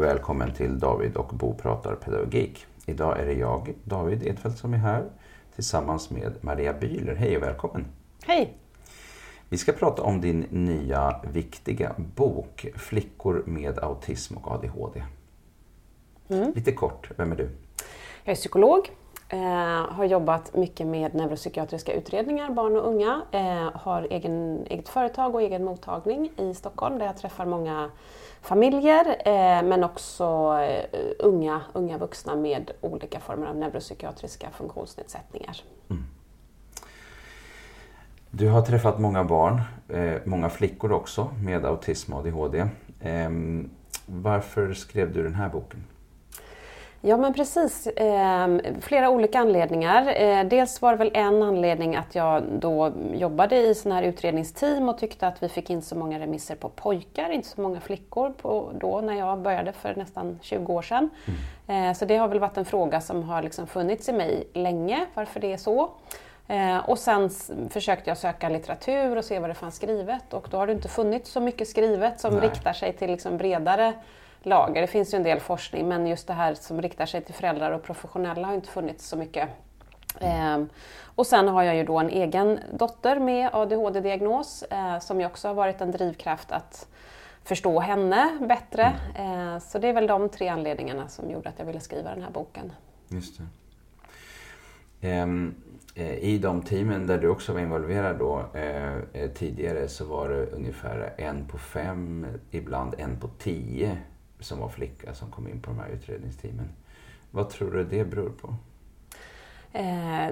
och välkommen till David och Bo pratar pedagogik. Idag är det jag, David Edfeldt, som är här tillsammans med Maria Bühler. Hej och välkommen! Hej! Vi ska prata om din nya viktiga bok Flickor med autism och ADHD. Mm. Lite kort, vem är du? Jag är psykolog, eh, har jobbat mycket med neuropsykiatriska utredningar, barn och unga, eh, har egen, eget företag och egen mottagning i Stockholm där jag träffar många familjer eh, men också eh, unga, unga vuxna med olika former av neuropsykiatriska funktionsnedsättningar. Mm. Du har träffat många barn, eh, många flickor också med autism och ADHD. Ehm, varför skrev du den här boken? Ja men precis, eh, flera olika anledningar. Eh, dels var det väl en anledning att jag då jobbade i sådana här utredningsteam och tyckte att vi fick in så många remisser på pojkar, inte så många flickor på, då när jag började för nästan 20 år sedan. Mm. Eh, så det har väl varit en fråga som har liksom funnits i mig länge, varför det är så. Eh, och sen försökte jag söka litteratur och se vad det fanns skrivet och då har det inte funnits så mycket skrivet som Nej. riktar sig till liksom bredare lager. Det finns ju en del forskning men just det här som riktar sig till föräldrar och professionella har inte funnits så mycket. Eh, och sen har jag ju då en egen dotter med ADHD-diagnos eh, som ju också har varit en drivkraft att förstå henne bättre. Mm. Eh, så det är väl de tre anledningarna som gjorde att jag ville skriva den här boken. Just det. Ehm, eh, I de teamen där du också var involverad då eh, eh, tidigare så var det ungefär en på fem, ibland en på tio som var flicka som kom in på de här utredningsteamen. Vad tror du det beror på? Eh,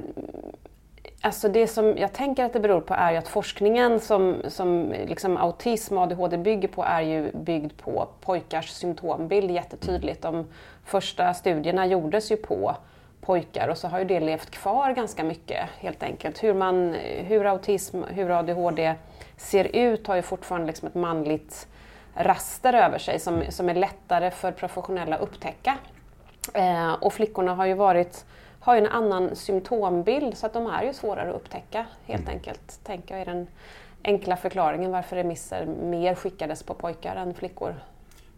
alltså det som jag tänker att det beror på är ju att forskningen som, som liksom autism och ADHD bygger på är ju byggd på pojkars symptombild jättetydligt. De första studierna gjordes ju på pojkar och så har ju det levt kvar ganska mycket helt enkelt. Hur, man, hur autism, hur ADHD ser ut har ju fortfarande liksom ett manligt raster över sig som, som är lättare för professionella att upptäcka. Eh, och flickorna har ju varit har ju en annan symptombild så att de är ju svårare att upptäcka helt mm. enkelt. Tänker jag är den enkla förklaringen varför remisser mer skickades på pojkar än flickor.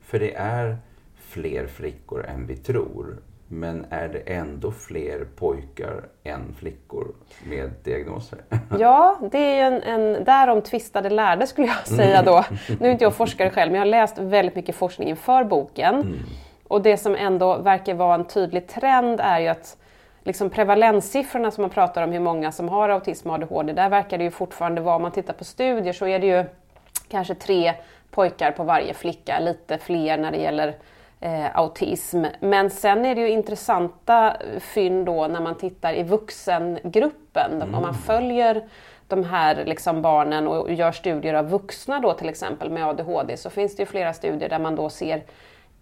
För det är fler flickor än vi tror. Men är det ändå fler pojkar än flickor med diagnoser? Ja, det är en, en därom tvistade lärde skulle jag säga då. Nu är inte jag forskare själv, men jag har läst väldigt mycket forskning inför boken. Mm. Och det som ändå verkar vara en tydlig trend är ju att liksom prevalenssiffrorna som man pratar om hur många som har autism och ADHD, där verkar det ju fortfarande vara, om man tittar på studier så är det ju kanske tre pojkar på varje flicka, lite fler när det gäller eh, autism. Men sen är det ju intressanta fynd då när man tittar i vuxengruppen. Mm. Om man följer de här liksom barnen och gör studier av vuxna då till exempel med ADHD så finns det ju flera studier där man då ser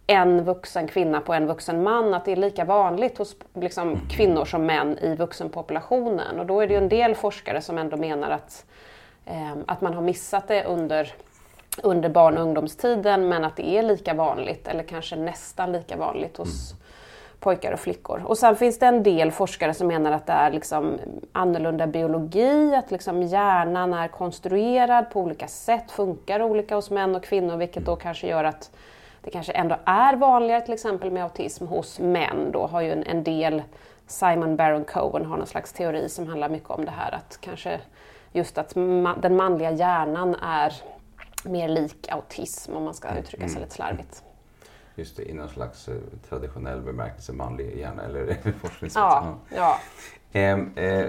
en vuxen kvinna på en vuxen man, att det är lika vanligt hos liksom, mm. kvinnor som män i vuxenpopulationen. Och då är det ju en del forskare som ändå menar att, eh, att man har missat det under under barn och ungdomstiden men att det är lika vanligt eller kanske nästan lika vanligt hos mm. pojkar och flickor. Och sen finns det en del forskare som menar att det är liksom annorlunda biologi, att liksom hjärnan är konstruerad på olika sätt, funkar olika hos män och kvinnor vilket då kanske gör att det kanske ändå är vanligare till exempel med autism hos män. Då har ju en, en del, Simon Baron Cohen har någon slags teori som handlar mycket om det här att kanske just att ma den manliga hjärnan är mer lik autism om man ska mm. uttrycka sig mm. lite slarvigt. Just det, i någon slags eh, traditionell bemärkelse manlig hjärna eller forskningssätt. Ja, ja. Ehm, eh,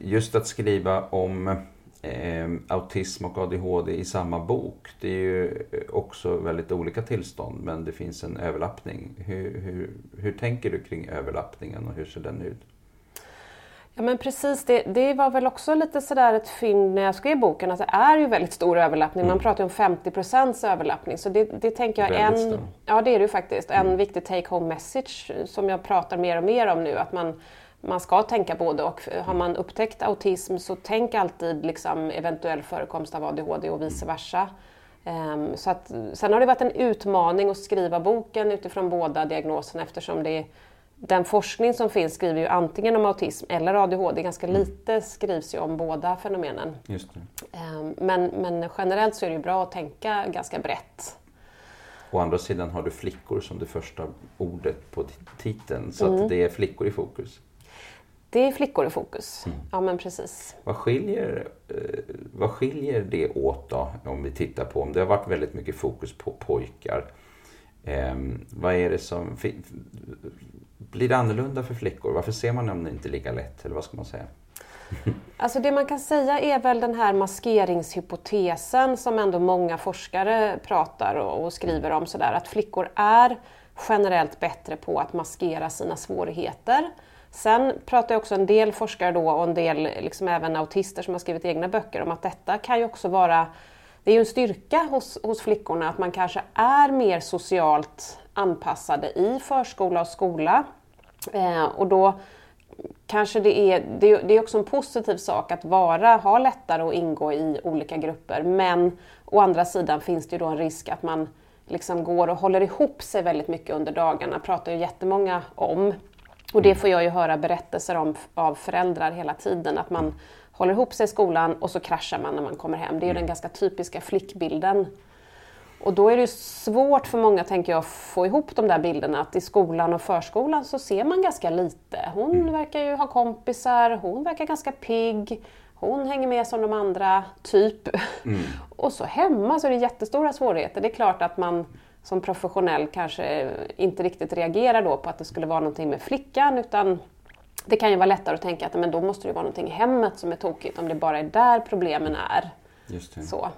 just att skriva om ehm, autism och ADHD i samma bok. Det är ju också väldigt olika tillstånd men det finns en överlappning. Hur, hur, hur tänker du kring överlappningen och hur ser den ut? Ja men precis, det, det var väl också lite sådär ett fynd när jag skrev boken att det är ju väldigt stor överlappning. Mm. Man pratar ju om 50% överlappning. Så det, det tänker jag en, ja det är det ju faktiskt, en mm. viktig take home message som jag pratar mer och mer om nu. Att man, man ska tänka både och. Har man upptäckt autism så tänk alltid liksom eventuell förekomst av ADHD och vice versa. Um, så att, sen har det varit en utmaning att skriva boken utifrån båda diagnoserna eftersom det den forskning som finns skriver ju antingen om autism eller ADHD. Ganska mm. lite skrivs ju om båda fenomenen. Ehm, men, men generellt så är det ju bra att tänka ganska brett. Å andra sidan har du flickor som det första ordet på titeln, så mm. att det är flickor i fokus. Det är flickor i fokus, mm. ja men precis. Vad skiljer, eh, vad skiljer det åt då, om vi tittar på, om det har varit väldigt mycket fokus på pojkar. Eh, vad är det som, blir det annorlunda för flickor? Varför ser man dem inte lika lätt, eller vad ska man säga? Alltså det man kan säga är väl den här maskeringshypotesen som ändå många forskare pratar och, skriver om sådär att flickor är generellt bättre på att maskera sina svårigheter. Sen pratar också en del forskare då och en del liksom även autister som har skrivit egna böcker om att detta kan ju också vara det är ju en styrka hos, hos flickorna att man kanske är mer socialt anpassade i förskola och skola. Eh, och då kanske det är, det, det, är också en positiv sak att vara, ha lättare att ingå i olika grupper. Men å andra sidan finns det ju då en risk att man liksom går och håller ihop sig väldigt mycket under dagarna, pratar ju jättemånga om. Och det får jag ju höra berättelser om av föräldrar hela tiden, att man håller ihop sig i skolan och så kraschar man när man kommer hem. Det är ju den ganska typiska flickbilden. Och då är det svårt för många, tänker jag, att få ihop de där bilderna. Att i skolan och förskolan så ser man ganska lite. Hon mm. verkar ju ha kompisar, hon verkar ganska pigg, hon hänger med som de andra, typ. Mm. och så hemma så är det jättestora svårigheter. Det är klart att man som professionell kanske inte riktigt reagerar då på att det skulle vara någonting med flickan utan det kan ju vara lättare att tänka att men då måste det vara någonting i hemmet som är tokigt om det bara är där problemen är. Så.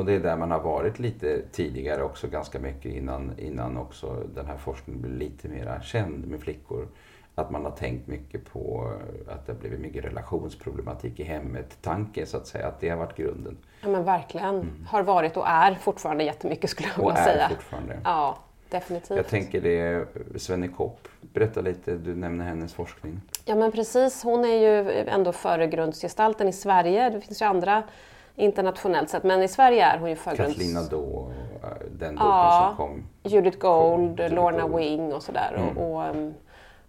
Och det är där man har varit lite tidigare också ganska mycket innan, innan också den här forskningen blev lite mer känd med flickor. Att man har tänkt mycket på att det har blivit mycket relationsproblematik i hemmet. Tanke så att säga, att det har varit grunden. Ja men verkligen. Mm. Har varit och är fortfarande jättemycket skulle jag vilja säga. Och är fortfarande. Ja, definitivt. Jag tänker det, Svenne Kopp, berätta lite, du nämner hennes forskning. Ja men precis, hon är ju ändå föregrundsgestalten i Sverige. Det finns ju andra internationellt sett. Men i Sverige är hon ju förgrunds... Katlina då, den boken ja, som kom. Judith Gold, kom, Lorna Gold. Wing och sådär. Mm. Och, och, um,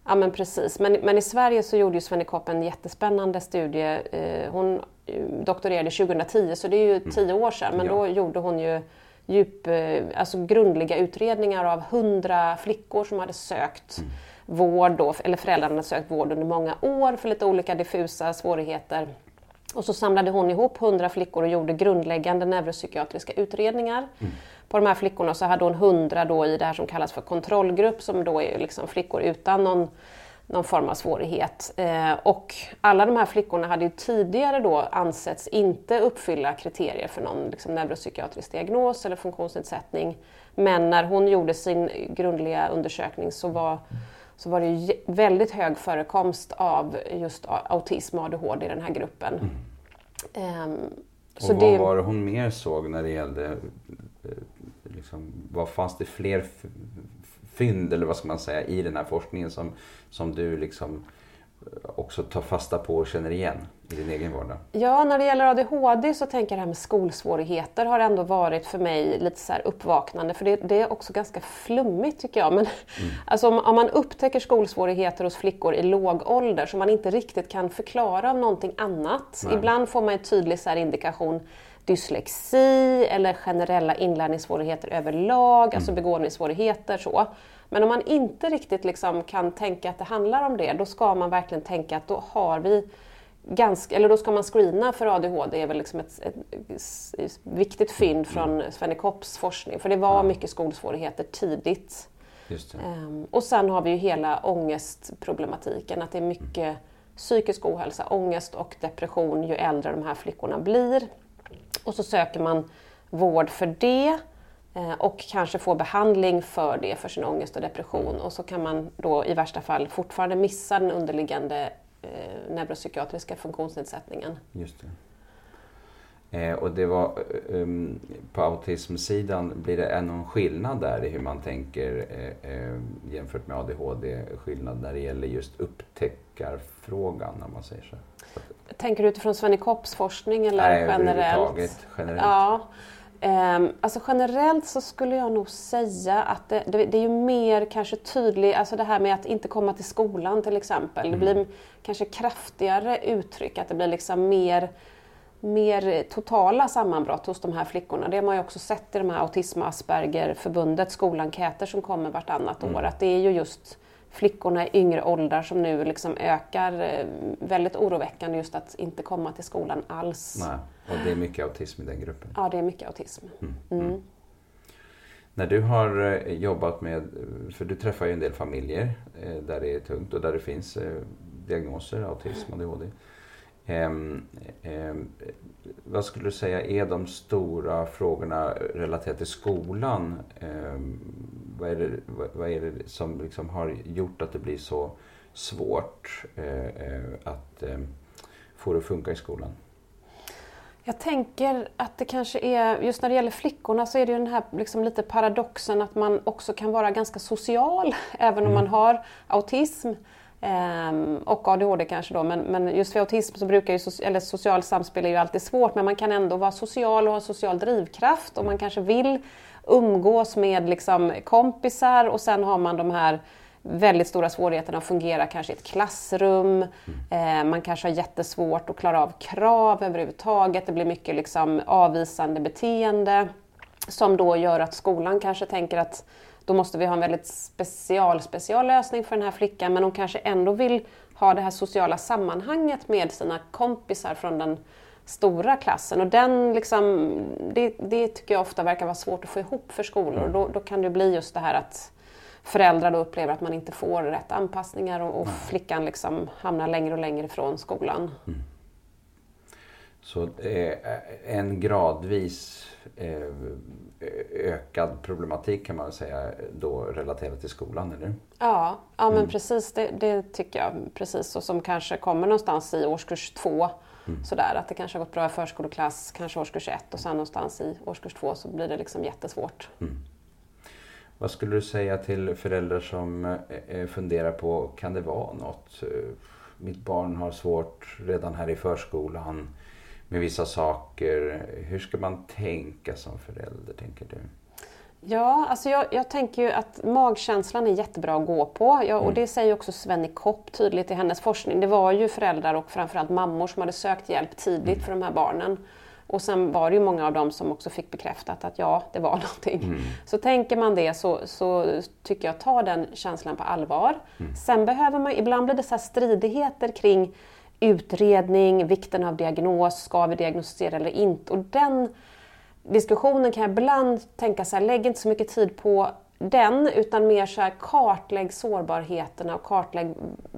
ja men precis. Men, men i Sverige så gjorde ju Svenny Kopp en jättespännande studie. Eh, hon eh, doktorerade 2010 så det är ju mm. tio år sedan. Men ja. då gjorde hon ju djup, eh, alltså grundliga utredningar av hundra flickor som hade sökt mm. vård, då, eller föräldrarna sökt vård under många år för lite olika diffusa svårigheter. Och så samlade hon ihop 100 flickor och gjorde grundläggande neuropsykiatriska utredningar mm. på de här flickorna. Så hade hon 100 då i det här som kallas för kontrollgrupp som då är liksom flickor utan någon, någon form av svårighet. Eh, och alla de här flickorna hade ju tidigare då ansetts inte uppfylla kriterier för någon liksom, neuropsykiatrisk diagnos eller funktionsnedsättning. Men när hon gjorde sin grundliga undersökning så var så var det väldigt hög förekomst av just autism och ADHD i den här gruppen. Mm. Um, och vad det... var det hon mer såg när det gällde, eh, liksom, vad fanns det fler fynd eller vad ska man säga i den här forskningen som, som du liksom också tar fasta på och känner igen i din egen vardag? Ja, när det gäller ADHD så tänker jag det här med skolsvårigheter har ändå varit för mig lite så uppvaknande för det, det, är också ganska flummigt tycker jag. Men, mm. alltså, om, om, man upptäcker skolsvårigheter hos flickor i låg ålder som man inte riktigt kan förklara av någonting annat. Nej. Ibland får man en tydlig så indikation dyslexi eller generella inlärningssvårigheter överlag, alltså mm. alltså begåvningssvårigheter. Så. Men om man inte riktigt liksom kan tänka att det handlar om det, då ska man verkligen tänka att då har vi ganska, eller då ska man screena för ADHD, det är väl liksom ett, ett, ett viktigt fynd från mm. Svenne Kopps forskning, för det var mycket skolsvårigheter tidigt. Um, och sen har vi ju hela ångestproblematiken, att det är mycket psykisk ohälsa, ångest och depression ju äldre de här flickorna blir. Och så söker man vård för det eh, och kanske få behandling för det, för sin ångest och depression. Och så kan man då i värsta fall fortfarande missa den underliggande eh, neuropsykiatriska funktionsnedsättningen. Just det. Eh, och det var, um, på autismsidan, blir det någon skillnad där i hur man tänker eh, eh, jämfört med ADHD? Skillnad när det gäller just upptäckarfrågan, om man säger så? Tänker du utifrån Svenny Kopps forskning eller Nej, generellt? generellt. Ja. Um, alltså generellt så skulle jag nog säga att det, det, det är ju mer kanske tydligt, alltså det här med att inte komma till skolan till exempel. Mm. Det blir kanske kraftigare uttryck, att det blir liksom mer mer totala sammanbrott hos de här flickorna. Det har man ju också sett i de här Autism och Asperger-förbundets skolenkäter som kommer vartannat mm. år. Att det är ju just flickorna i yngre åldrar som nu liksom ökar eh, väldigt oroväckande just att inte komma till skolan alls. Nej. Och det är mycket autism i den gruppen? Ja, det är mycket autism. Mm. Mm. mm. När du har eh, jobbat med, för du träffar ju en del familjer eh, där det är tungt och där det finns diagnoser, autism och ADHD. Um, vad skulle du säga är de stora frågorna relaterat till skolan? Um, vad, är det, vad, vad, är det som liksom har gjort att det blir så svårt uh, att få det att funka i skolan? Jag tänker att det kanske är, just när det gäller flickorna så är det ju den här liksom lite paradoxen att man också kan vara ganska social även om mm. man har autism. Um, och ADHD kanske då, men, men just för autism så brukar ju, eller social samspel är ju alltid svårt, men man kan ändå vara social och ha social drivkraft och man kanske vill umgås med liksom kompisar och sen har man de här väldigt stora svårigheterna att fungera kanske i ett klassrum. Eh, man kanske har jättesvårt att klara av krav överhuvudtaget. Det blir mycket liksom avvisande beteende som då gör att skolan kanske tänker att då måste vi ha en väldigt special, special lösning för den här flickan men hon kanske ändå vill ha det här sociala sammanhanget med sina kompisar från den stora klassen. Och den liksom, det, det tycker jag ofta verkar vara svårt att få ihop för skolor. Mm. Då, då kan det bli just det här att föräldrar då upplever att man inte får rätt anpassningar och, och flickan liksom hamnar längre och längre ifrån skolan. Mm. Så eh, en gradvis eh, ökad problematik kan man säga då relaterat till skolan, eller Ja, ja men mm. precis det, det, tycker jag. Precis, och som kanske kommer någonstans i årskurs två. Mm. Sådär, att det kanske har gått bra i förskoleklass, kanske årskurs ett och sen någonstans i årskurs två så blir det liksom jättesvårt. Mm. Vad skulle du säga till föräldrar som eh, eh, funderar på, kan det vara något? Mitt barn har svårt redan här i förskolan med vissa saker. Hur ska man tänka som förälder, tänker du? Ja, alltså jag, jag, tänker ju att magkänslan är jättebra att gå på. Ja, och mm. det säger också Svenny Kopp tydligt i hennes forskning. Det var ju föräldrar och framförallt mammor som hade sökt hjälp tidigt mm. för de här barnen. Och sen var det ju många av dem som också fick bekräftat att ja, det var någonting. Mm. Så tänker man det så, så tycker jag ta den känslan på allvar. Mm. Sen behöver man, ibland blir det så stridigheter kring utredning, vikten av diagnos, ska vi diagnostisera eller inte? Och den diskussionen kan jag ibland tänka så här, lägg inte så mycket tid på den, utan mer så här, kartlägg sårbarheterna och kartlägg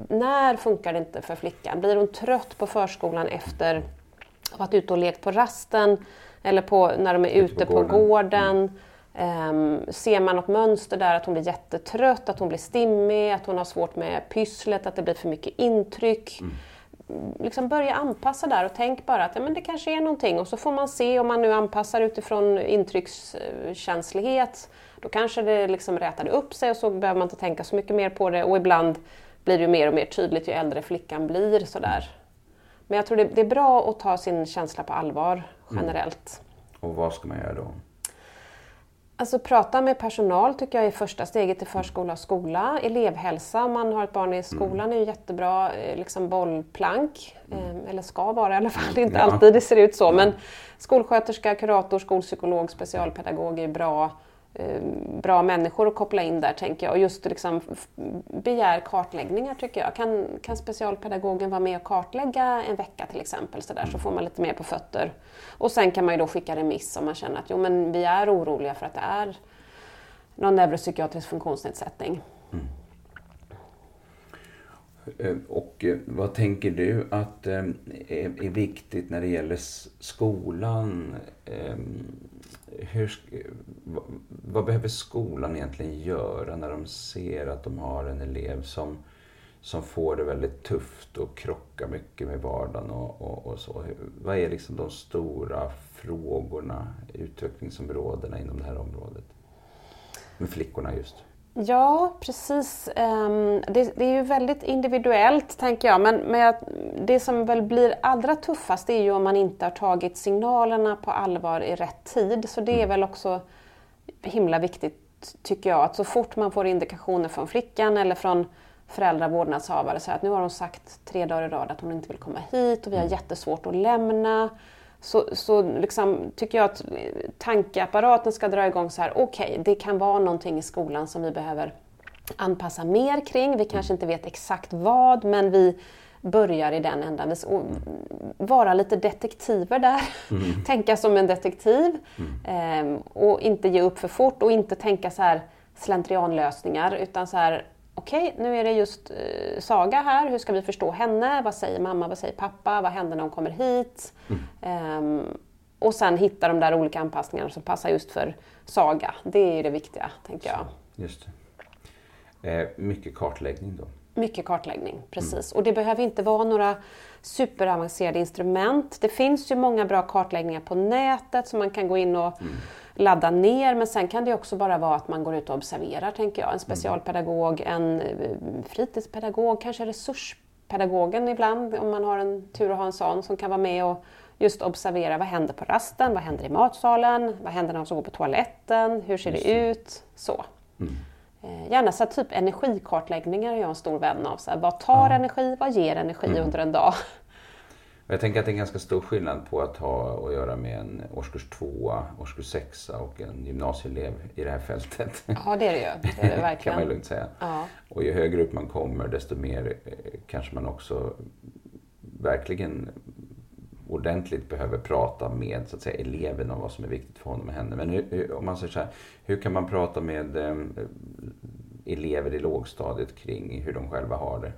när funkar det inte för flickan? Blir hon trött på förskolan efter att ha varit ute och lekt på rasten eller på, när de är ute på, på gården? Um, ser man något mönster där, att hon blir jättetrött, att hon blir stimmig, att hon har svårt med pysslet, att det blir för mycket intryck. Mm liksom börja anpassa där och tänk bara att ja, men det kanske är någonting och så får man se om man nu anpassar utifrån intryckskänslighet. Då kanske det liksom rätade upp sig och så behöver man inte tänka så mycket mer på det och ibland blir det mer och mer tydligt ju äldre flickan blir. Sådär. Men jag tror det, det är bra att ta sin känsla på allvar generellt. Mm. Och vad ska man göra då? Alltså prata med personal tycker jag är första steget till förskola och skola. Elevhälsa om man har ett barn i skolan mm. är ju jättebra eh, liksom bollplank. Mm. Eller ska vara i alla fall, det är inte ja. alltid det ser ut så. Men skolsköterska, kurator, skolpsykolog, specialpedagog är bra Ehm, Eh, bra människor att koppla in där tänker jag. Och just liksom begär kartläggningar tycker jag. Kan, kan specialpedagogen vara med och kartlägga en vecka till exempel så, där, så får man lite mer på fötter. Och sen kan man ju då skicka remiss om man känner att jo, men vi är oroliga för att det är någon neuropsykiatrisk funktionsnedsättning. Mm. Eh, och eh, vad tänker du att eh, är viktigt när det gäller skolan? Ehm, hur, vad behöver skolan egentligen göra när de ser att de har en elev som, som får det väldigt tufft och krockar mycket med vardagen och, och, och så? Vad är liksom de stora frågorna, utvecklingsområdena inom det här området? Med flickorna just. Ja, precis. Ehm, det, är ju väldigt individuellt, tänker jag. Men, men det som väl blir allra tuffast är ju om man inte har tagit signalerna på allvar i rätt tid. Så det är mm. väl också himla viktigt, tycker jag, att så fort man får indikationer från flickan eller från föräldrar, vårdnadshavare, så att nu har hon sagt tre dagar i rad att hon inte vill komma hit och vi har mm. jättesvårt att lämna så, så liksom, tycker jag att tankeapparaten ska dra igång så här, okej, okay, det kan vara någonting i skolan som vi behöver anpassa mer kring. Vi kanske inte vet exakt vad, men vi börjar i den ändan. Vara lite detektiver där. Mm. tänka som en detektiv. Mm. Ehm, och inte ge upp för fort och inte tänka så här slentrianlösningar utan så här okej, okay, nu är det just eh, Saga här, hur ska vi förstå henne? Vad säger mamma, vad säger pappa? Vad händer när hon kommer hit? Mm. Um, och sen hitta de där olika anpassningarna som passar just för Saga. Det är ju det viktiga, tänker jag. Just. Eh, mycket kartläggning då? Mycket kartläggning, precis. Mm. Och det behöver inte vara några superavancerade instrument. Det finns ju många bra kartläggningar på nätet som man kan gå in och mm ladda ner. Men sen kan det också bara vara att man går ut och observerar, tänker jag. En specialpedagog, en eh, fritidspedagog, kanske resurspedagogen ibland, om man har en tur att ha en sån, som kan vara med och just observera vad händer på rasten, vad händer i matsalen, vad händer när de ska gå på toaletten, hur ser det ut? Så. Mm. Eh, gärna så typ energikartläggningar är jag en stor vän av. Så här, vad tar ja. energi, vad ger energi mm. under en dag? Jag tänker att det är en ganska stor skillnad på att ha att göra med en årskurs tvåa, årskurs sexa och en gymnasieelev i det här fältet. Ja, det är det ju. Det är det verkligen. kan man lugnt säga. Ja. Och ju högre upp man kommer desto mer eh, kanske man också verkligen ordentligt behöver prata med så att säga, eleven om vad som är viktigt för honom och henne. Men hur, om man säger så här, hur kan man prata med eh, elever i lågstadiet kring hur de själva har det?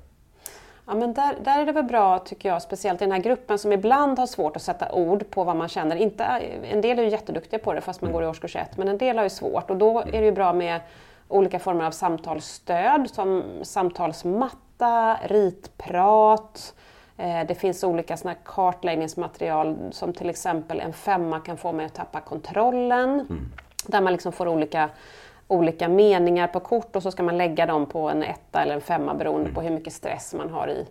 Ja, men där, där är det väl bra, tycker jag, speciellt i den här gruppen som ibland har svårt att sätta ord på vad man känner. Inte, en del är ju jätteduktiga på det fast man mm. går i årskurs ett, men en del har ju svårt och då är det ju bra med olika former av samtalsstöd som samtalsmatta, ritprat, eh, det finns olika såna kartläggningsmaterial som till exempel en femma kan få mig att tappa kontrollen. Mm. Där man liksom får olika olika meningar på kort och så ska man lägga dem på en etta eller en femma beroende på hur mycket stress man har i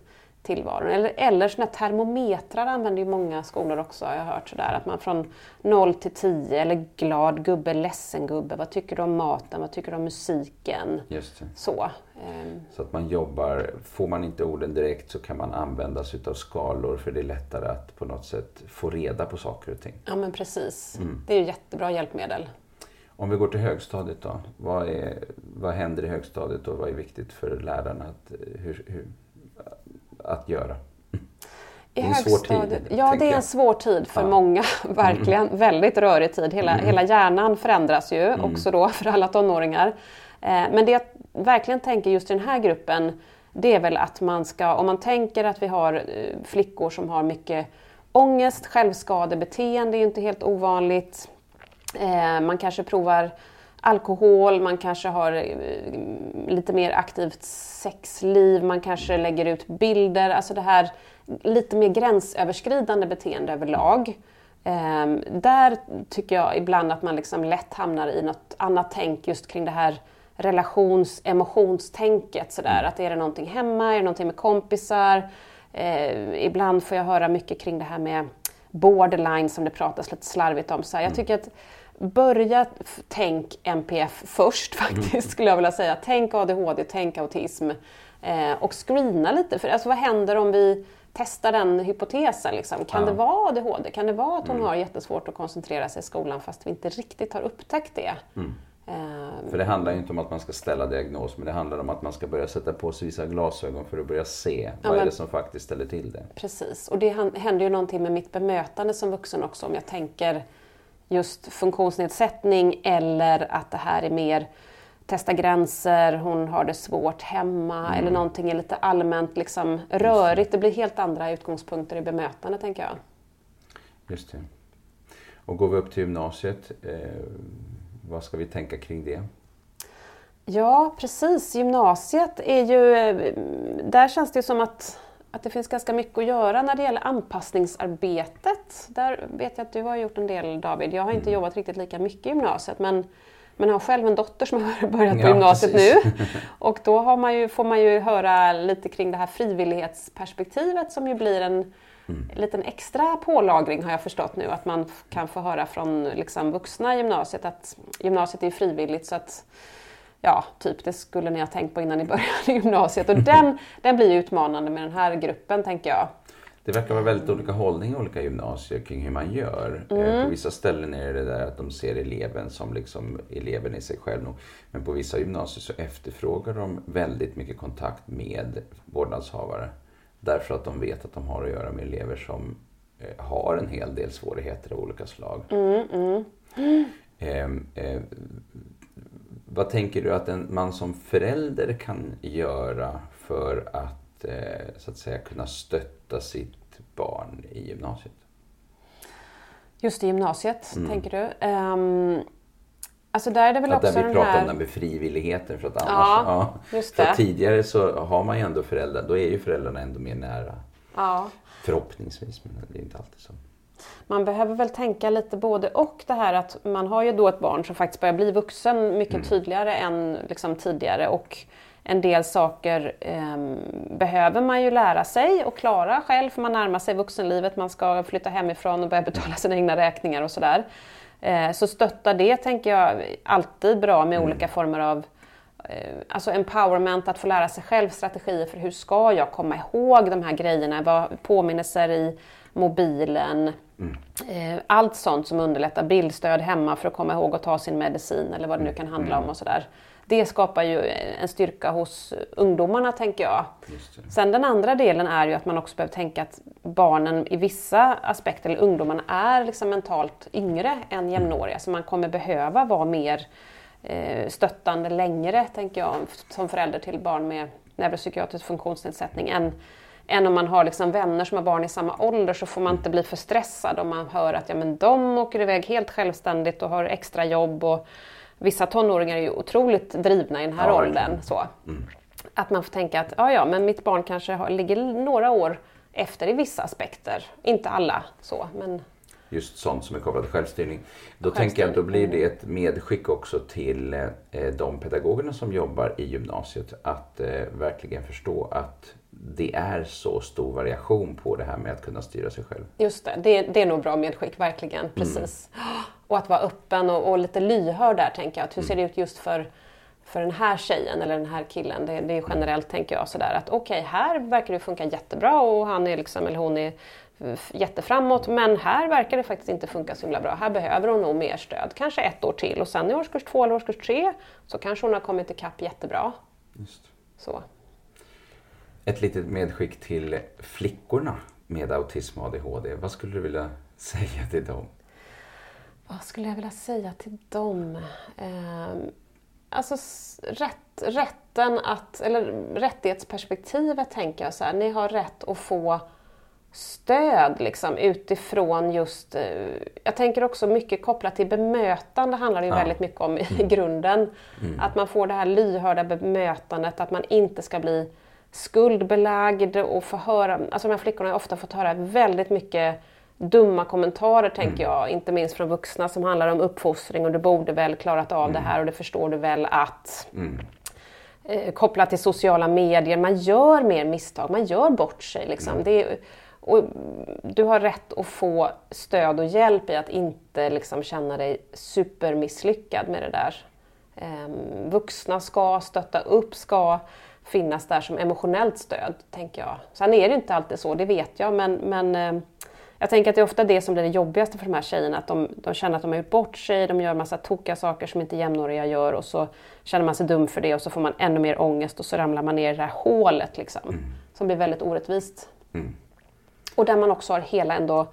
tillvaron. Eller, eller såna termometrar använder ju många skolor också, har jag hört sådär. Att man från 0 till 10, eller glad gubbe, ledsen gubbe, vad tycker du om maten, vad tycker du om musiken? Just det. Så. Ehm. Så att man jobbar, får man inte orden direkt så kan man använda sig av skalor för det är lättare att på något sätt få reda på saker och ting. Ja men precis. Mm. Det är ju jättebra hjälpmedel. Om vi går till högstadiet då. Vad, är, vad händer i högstadiet och vad är viktigt för lärarna att, hur, hur, att göra? I det är en svår tid. Ja, det är en svår tid för ja. många. Verkligen. Mm. Väldigt rörig tid. Hela, mm. hela hjärnan förändras ju mm. också då för alla tonåringar. Eh, men det jag verkligen tänker just i den här gruppen det är väl att man ska, om man tänker att vi har eh, flickor som har mycket ångest, självskadebeteende är inte helt ovanligt. Eh, man kanske provar alkohol, man kanske har eh, lite mer aktivt sexliv, man kanske lägger ut bilder. Alltså det här lite mer gränsöverskridande beteende överlag. Eh, där tycker jag ibland att man liksom lätt hamnar i något annat tänk just kring det här relations emotionstänket. Sådär. Att är det någonting hemma, är det någonting med kompisar? Eh, ibland får jag höra mycket kring det här med borderline som det pratas lite slarvigt om. Så jag mm. tycker att börja tänk NPF först faktiskt, mm. skulle jag vilja säga. Tänk ADHD, tänk autism eh, och screena lite. För alltså, vad händer om vi testar den hypotesen? Liksom? Kan ja. det vara ADHD? Kan det vara att hon mm. har jättesvårt att koncentrera sig i skolan fast vi inte riktigt har upptäckt det? Mm. Um, för det handlar ju inte om att man ska ställa diagnos, men det handlar om att man ska börja sätta på sig vissa glasögon för att börja se ja, vad är det som faktiskt ställer till det. Precis, och det händer ju någonting med mitt bemötande som vuxen också om jag tänker just funktionsnedsättning eller att det här är mer testa gränser, hon har det svårt hemma mm. eller någonting är lite allmänt liksom rörigt. Det blir helt andra utgångspunkter i bemötande tänker jag. Just det. Och går vi upp till gymnasiet, eh, vad ska vi tänka kring det? Ja precis, gymnasiet är ju, eh, där känns det som att att det finns ganska mycket att göra när det gäller anpassningsarbetet. Där vet jag att du har gjort en del David. Jag har inte mm. jobbat riktigt lika mycket i gymnasiet men, men har själv en dotter som har börjat på ja, gymnasiet precis. nu. Och då man ju, får man ju höra lite kring det här frivillighetsperspektivet som ju blir en mm. liten extra pålagring har jag förstått nu. Att man kan få höra från liksom, vuxna i gymnasiet att gymnasiet är frivilligt så att ja, typ det skulle ni ha tänkt på innan ni började gymnasiet. Och den, den blir utmanande med den här gruppen tänker jag. Det verkar vara väldigt olika hållning i olika gymnasier kring hur man gör. Eh, Mm. På vissa ställen är det där att de ser eleven som liksom eleven i sig själv. nog. Men på vissa gymnasier så efterfrågar de väldigt mycket kontakt med vårdnadshavare. Därför att de vet att de har att göra med elever som eh, har en hel del svårigheter av olika slag. Eh, eh, vad tänker du att en, man som förälder kan göra för att eh, så att säga kunna stötta sitt barn i gymnasiet? Just i gymnasiet, tänker du? Um, alltså där är det väl Mm. Att också där vi pratar här... om den med frivilligheten för att annars... Ja, just För det. tidigare så har man ju ändå föräldrar, då är ju föräldrarna ändå mer nära. Ja. Förhoppningsvis, men det är inte alltid så. Man behöver väl tänka lite både och det här att man har ju då ett barn som faktiskt börjar bli vuxen mycket tydligare än liksom tidigare och en del saker ehm, behöver man ju lära sig och klara själv för man närmar sig vuxenlivet, man ska flytta hemifrån och börja betala sina egna räkningar och sådär. Eh, så stötta det tänker jag alltid bra med olika former av eh, Alltså empowerment, att få lära sig själv strategier för hur ska jag komma ihåg de här grejerna, vad påminnelser i mobilen, eh, allt sånt som underlättar bildstöd hemma för att komma ihåg att ta sin medicin eller vad det nu kan handla om och sådär. Det skapar ju en styrka hos ungdomarna tänker jag. Sen den andra delen är ju att man också behöver tänka att barnen i vissa aspekter, eller ungdomarna, är liksom mentalt yngre än jämnåriga. Så man kommer behöva vara mer eh, stöttande längre, tänker jag, som förälder till barn med neuropsykiatrisk funktionsnedsättning än, än om man har liksom vänner som har barn i samma ålder så får man inte bli för stressad om man hör att ja, men de åker iväg helt självständigt och har extra jobb. Och vissa tonåringar är ju otroligt drivna i den här Ja, åldern. Så. Att man får tänka att ja, ja, men mitt barn kanske har, ligger några år efter i vissa aspekter. Inte alla så, men Just sånt som är kopplat till självstyrning. Då tänker jag att då blir det ett medskick också till eh, de pedagogerna som jobbar i gymnasiet att eh, verkligen förstå att det är så stor variation på det här med att kunna styra sig själv. just det, det, det är nog bra medskick, verkligen. Precis. Och att vara öppen och, och lite lyhörd där, tänker jag. Att hur ser det ut just för, för den här tjejen eller den här killen? Det, det är generellt, tänker jag, sådär att okej, här verkar det funka jättebra och han är liksom, eller hon är jätteframåt, men här verkar det faktiskt inte funka så himla bra. Här behöver hon nog mer stöd, kanske ett år till och sen i årskurs två eller årskurs tre så kanske hon har kommit ikapp jättebra. Just. Så. Ett litet medskick till flickorna med autism och ADHD. Vad skulle du vilja säga till dem? Vad skulle jag vilja säga till dem? Ehm, alltså rätt, rätten att, eller rättighetsperspektivet tänker jag så här, ni har rätt att få stöd liksom, utifrån just, eh, jag tänker också mycket kopplat till bemötande handlar det ju Ja. väldigt mycket om i grunden. Att man får det här lyhörda bemötandet, att man inte ska bli skuldbelagd och få höra, alltså de här flickorna har ofta fått höra väldigt mycket dumma kommentarer tänker jag, inte minst från vuxna som handlar om uppfostring och du borde väl klarat av det här och det förstår du väl att eh, kopplat till sociala medier. Man gör mer misstag, man gör bort sig. Liksom. Det är, och du har rätt att få stöd och hjälp i att inte liksom, känna dig supermisslyckad med det där. Ehm, vuxna ska stötta upp, ska finnas där som emotionellt stöd, tänker jag. Sen är det inte alltid så, det vet jag, men, men eh, jag tänker att det är ofta det som blir det jobbigaste för de här tjejerna, att de, de känner att de har gjort bort sig, de gör massa tokiga saker som inte jämnåriga gör och så känner man sig dum för det och så får man ännu mer ångest och så ramlar man ner i det här hålet liksom, som blir väldigt orättvist. Och där man också har hela ändå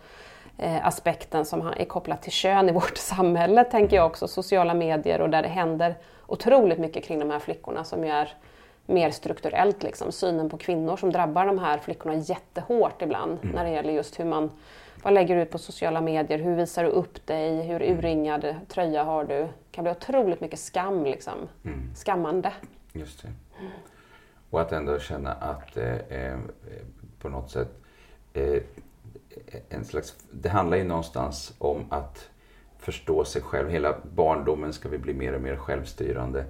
eh, aspekten som är kopplad till kön i vårt samhälle, tänker jag också, sociala medier och där det händer otroligt mycket kring de här flickorna som ju är mer strukturellt, liksom, synen på kvinnor som drabbar de här flickorna jättehårt ibland när det gäller just hur man vad lägger du ut på sociala medier? Hur visar du upp dig? Hur urringad tröja har du? Det kan bli otroligt mycket skam, liksom. skammande. Just det. Och att ändå känna att eh, på något sätt eh, en slags, det handlar ju någonstans om att förstå sig själv. Hela barndomen ska vi bli mer och mer självstyrande.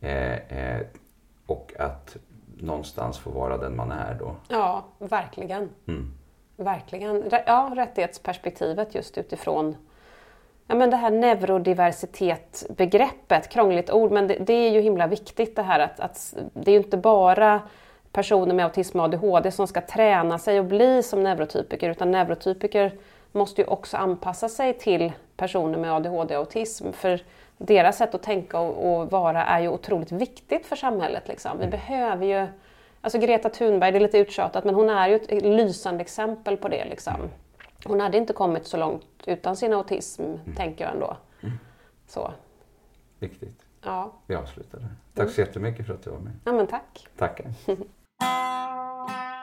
Eh, eh, och att någonstans få vara den man är då. Ja, verkligen. Mm. Verkligen. Ja, rättighetsperspektivet just utifrån ja, men det här neurodiversitetbegreppet, krångligt ord, men det, det är ju himla viktigt det här att, att det är ju inte bara personer med autism och ADHD som ska träna sig och bli som neurotypiker utan neurotypiker måste ju också anpassa sig till personer med ADHD och autism. För deras sätt att tänka och, och vara är ju otroligt viktigt för samhället. Liksom. Vi behöver ju... Alltså Greta Thunberg, det är lite uttjatat, men hon är ju ett lysande exempel på det. Liksom. Hon hade inte kommit så långt utan sin autism, tänker jag ändå. Så. Viktigt. Ja. Vi avslutar där. Tack så jättemycket för att du var med. ja, men tack. Tackar. Thank you.